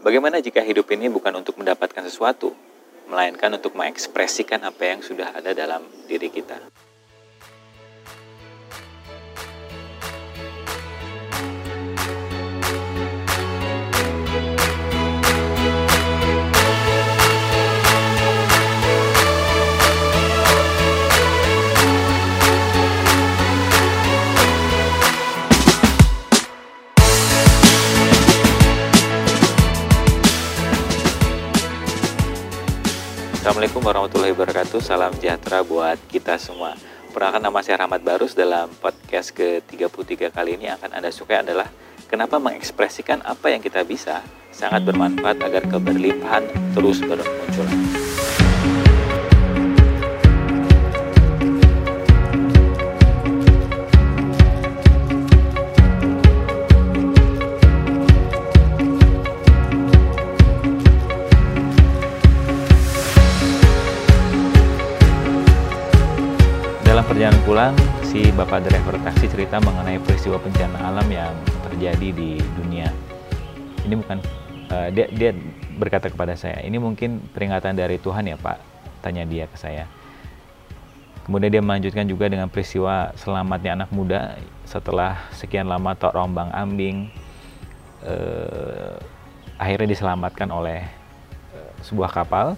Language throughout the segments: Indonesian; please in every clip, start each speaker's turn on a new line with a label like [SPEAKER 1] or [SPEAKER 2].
[SPEAKER 1] Bagaimana jika hidup ini bukan untuk mendapatkan sesuatu, melainkan untuk mengekspresikan apa yang sudah ada dalam diri kita? Assalamualaikum warahmatullahi wabarakatuh. Salam sejahtera buat kita semua. Perkenalkan nama saya Rahmat Barus. Dalam podcast ke-33 kali ini akan Anda suka adalah Kenapa mengekspresikan apa yang kita bisa Sangat bermanfaat agar keberlimpahan terus bermunculan perjalanan pulang, si bapak driver taksi cerita mengenai peristiwa bencana alam yang terjadi di dunia. Ini bukan uh, dia dia berkata kepada saya, ini mungkin peringatan dari Tuhan ya Pak, tanya dia ke saya. Kemudian dia melanjutkan juga dengan peristiwa selamatnya anak muda setelah sekian lama tok rombang ambing, uh, akhirnya diselamatkan oleh uh, sebuah kapal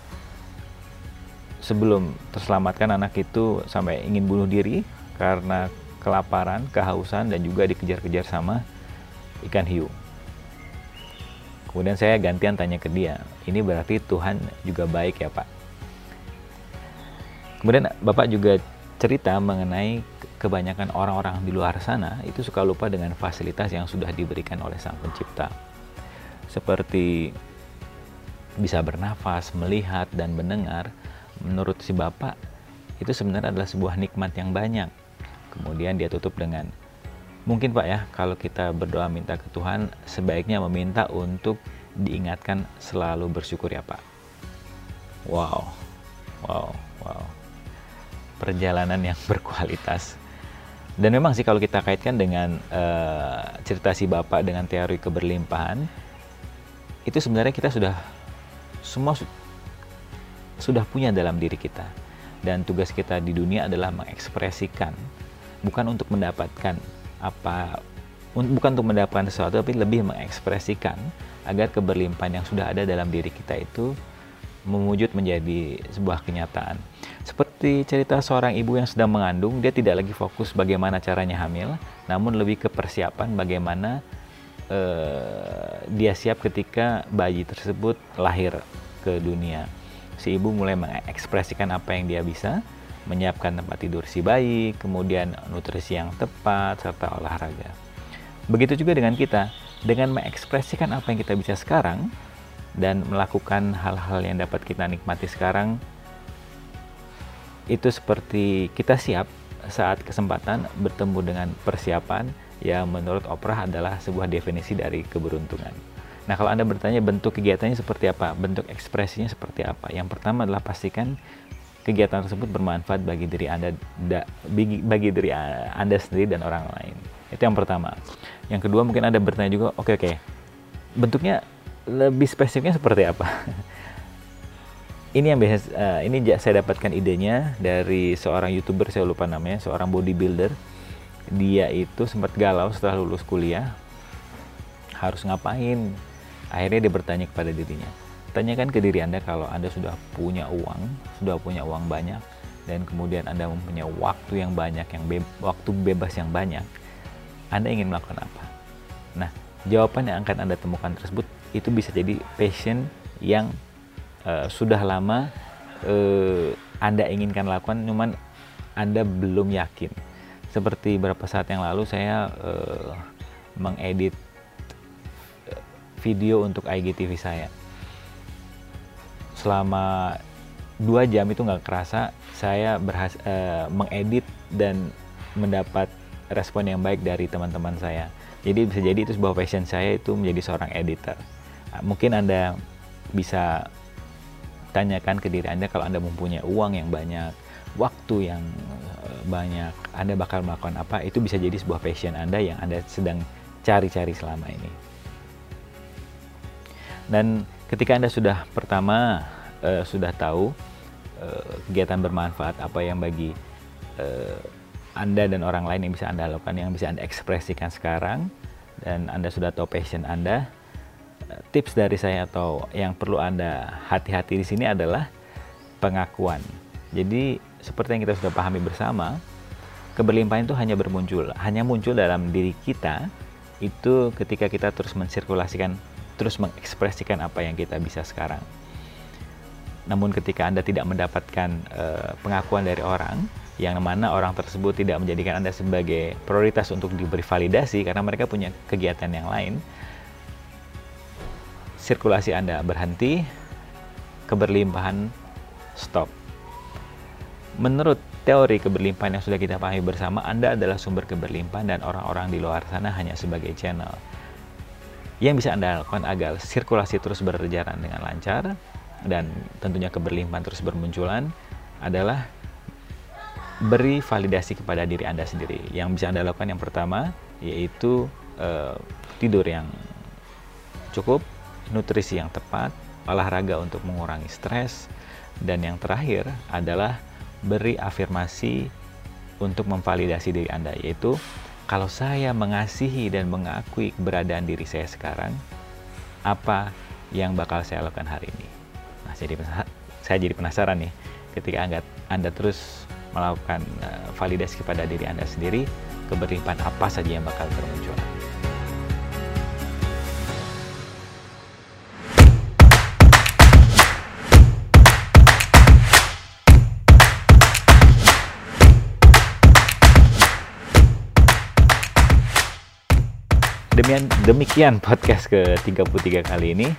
[SPEAKER 1] sebelum terselamatkan anak itu sampai ingin bunuh diri karena kelaparan, kehausan dan juga dikejar-kejar sama ikan hiu. Kemudian saya gantian tanya ke dia, ini berarti Tuhan juga baik ya Pak? Kemudian Bapak juga cerita mengenai kebanyakan orang-orang di luar sana itu suka lupa dengan fasilitas yang sudah diberikan oleh Sang Pencipta. Seperti bisa bernafas, melihat, dan mendengar, menurut si bapak itu sebenarnya adalah sebuah nikmat yang banyak. Kemudian dia tutup dengan mungkin Pak ya kalau kita berdoa minta ke Tuhan sebaiknya meminta untuk diingatkan selalu bersyukur ya Pak. Wow. Wow, wow. Perjalanan yang berkualitas. Dan memang sih kalau kita kaitkan dengan uh, cerita si Bapak dengan teori keberlimpahan itu sebenarnya kita sudah semua sudah punya dalam diri kita. Dan tugas kita di dunia adalah mengekspresikan, bukan untuk mendapatkan apa, bukan untuk mendapatkan sesuatu, tapi lebih mengekspresikan agar keberlimpahan yang sudah ada dalam diri kita itu mewujud menjadi sebuah kenyataan. Seperti cerita seorang ibu yang sedang mengandung, dia tidak lagi fokus bagaimana caranya hamil, namun lebih ke persiapan bagaimana uh, dia siap ketika bayi tersebut lahir ke dunia si ibu mulai mengekspresikan apa yang dia bisa, menyiapkan tempat tidur si bayi, kemudian nutrisi yang tepat, serta olahraga. Begitu juga dengan kita, dengan mengekspresikan apa yang kita bisa sekarang, dan melakukan hal-hal yang dapat kita nikmati sekarang, itu seperti kita siap saat kesempatan bertemu dengan persiapan yang menurut Oprah adalah sebuah definisi dari keberuntungan. Nah, kalau Anda bertanya bentuk kegiatannya seperti apa, bentuk ekspresinya seperti apa? Yang pertama adalah pastikan kegiatan tersebut bermanfaat bagi diri Anda da, bagi, diri Anda sendiri dan orang lain. Itu yang pertama. Yang kedua mungkin Anda bertanya juga, oke okay, oke. Okay, bentuknya lebih spesifiknya seperti apa? ini yang biasa uh, ini saya dapatkan idenya dari seorang youtuber saya lupa namanya seorang bodybuilder dia itu sempat galau setelah lulus kuliah harus ngapain Akhirnya dia bertanya kepada dirinya, tanyakan ke diri Anda kalau Anda sudah punya uang, sudah punya uang banyak, dan kemudian Anda mempunyai waktu yang banyak, yang be waktu bebas yang banyak, Anda ingin melakukan apa? Nah, jawaban yang akan Anda temukan tersebut itu bisa jadi passion yang uh, sudah lama uh, Anda inginkan lakukan, cuman Anda belum yakin. Seperti beberapa saat yang lalu saya uh, mengedit video untuk IGTV saya. Selama dua jam itu nggak kerasa saya berhasil uh, eh, mengedit dan mendapat respon yang baik dari teman-teman saya. Jadi bisa jadi itu sebuah passion saya itu menjadi seorang editor. Nah, mungkin anda bisa tanyakan ke diri anda kalau anda mempunyai uang yang banyak, waktu yang eh, banyak, anda bakal melakukan apa? Itu bisa jadi sebuah passion anda yang anda sedang cari-cari selama ini. Dan ketika Anda sudah pertama uh, sudah tahu uh, kegiatan bermanfaat apa yang bagi uh, Anda dan orang lain yang bisa Anda lakukan, yang bisa Anda ekspresikan sekarang, dan Anda sudah tahu passion Anda, tips dari saya atau yang perlu Anda hati-hati di sini adalah pengakuan. Jadi seperti yang kita sudah pahami bersama, keberlimpahan itu hanya bermuncul, hanya muncul dalam diri kita itu ketika kita terus mensirkulasikan, terus mengekspresikan apa yang kita bisa sekarang. Namun ketika Anda tidak mendapatkan uh, pengakuan dari orang, yang mana orang tersebut tidak menjadikan Anda sebagai prioritas untuk diberi validasi karena mereka punya kegiatan yang lain, sirkulasi Anda berhenti, keberlimpahan stop. Menurut teori keberlimpahan yang sudah kita pahami bersama, Anda adalah sumber keberlimpahan dan orang-orang di luar sana hanya sebagai channel. Yang bisa Anda lakukan agar sirkulasi terus berjalan dengan lancar dan tentunya keberlimpahan terus bermunculan adalah beri validasi kepada diri Anda sendiri. Yang bisa Anda lakukan yang pertama yaitu uh, tidur yang cukup, nutrisi yang tepat, olahraga untuk mengurangi stres, dan yang terakhir adalah beri afirmasi untuk memvalidasi diri Anda, yaitu kalau saya mengasihi dan mengakui keberadaan diri saya sekarang, apa yang bakal saya lakukan hari ini? Nah, jadi saya jadi penasaran nih, ketika Anda, anda terus melakukan uh, validasi kepada diri Anda sendiri, keberlimpahan apa saja yang bakal bermunculan. Demikian, demikian podcast ke-33 kali ini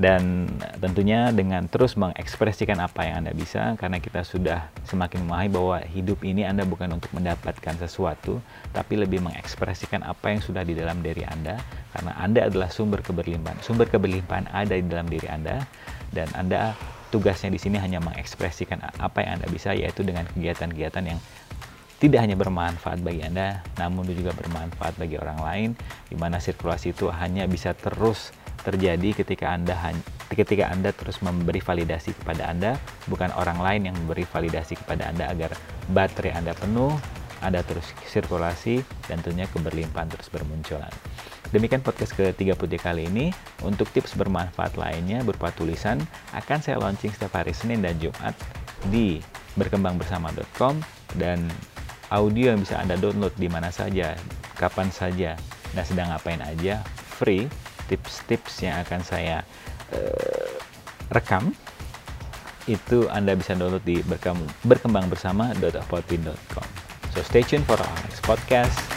[SPEAKER 1] dan tentunya dengan terus mengekspresikan apa yang Anda bisa karena kita sudah semakin memahami bahwa hidup ini Anda bukan untuk mendapatkan sesuatu tapi lebih mengekspresikan apa yang sudah di dalam diri Anda karena Anda adalah sumber keberlimpahan. Sumber keberlimpahan ada di dalam diri Anda dan Anda tugasnya di sini hanya mengekspresikan apa yang Anda bisa yaitu dengan kegiatan-kegiatan yang tidak hanya bermanfaat bagi Anda, namun juga bermanfaat bagi orang lain, di mana sirkulasi itu hanya bisa terus terjadi ketika Anda ketika Anda terus memberi validasi kepada Anda, bukan orang lain yang memberi validasi kepada Anda agar baterai Anda penuh, Anda terus sirkulasi, dan tentunya keberlimpahan terus bermunculan. Demikian podcast ke-33 kali ini. Untuk tips bermanfaat lainnya berupa tulisan akan saya launching setiap hari Senin dan Jumat di berkembangbersama.com dan audio yang bisa Anda download di mana saja, kapan saja, dan sedang ngapain aja, free, tips-tips yang akan saya uh, rekam, itu Anda bisa download di berkembangbersama.podpin.com. So stay tuned for our next podcast.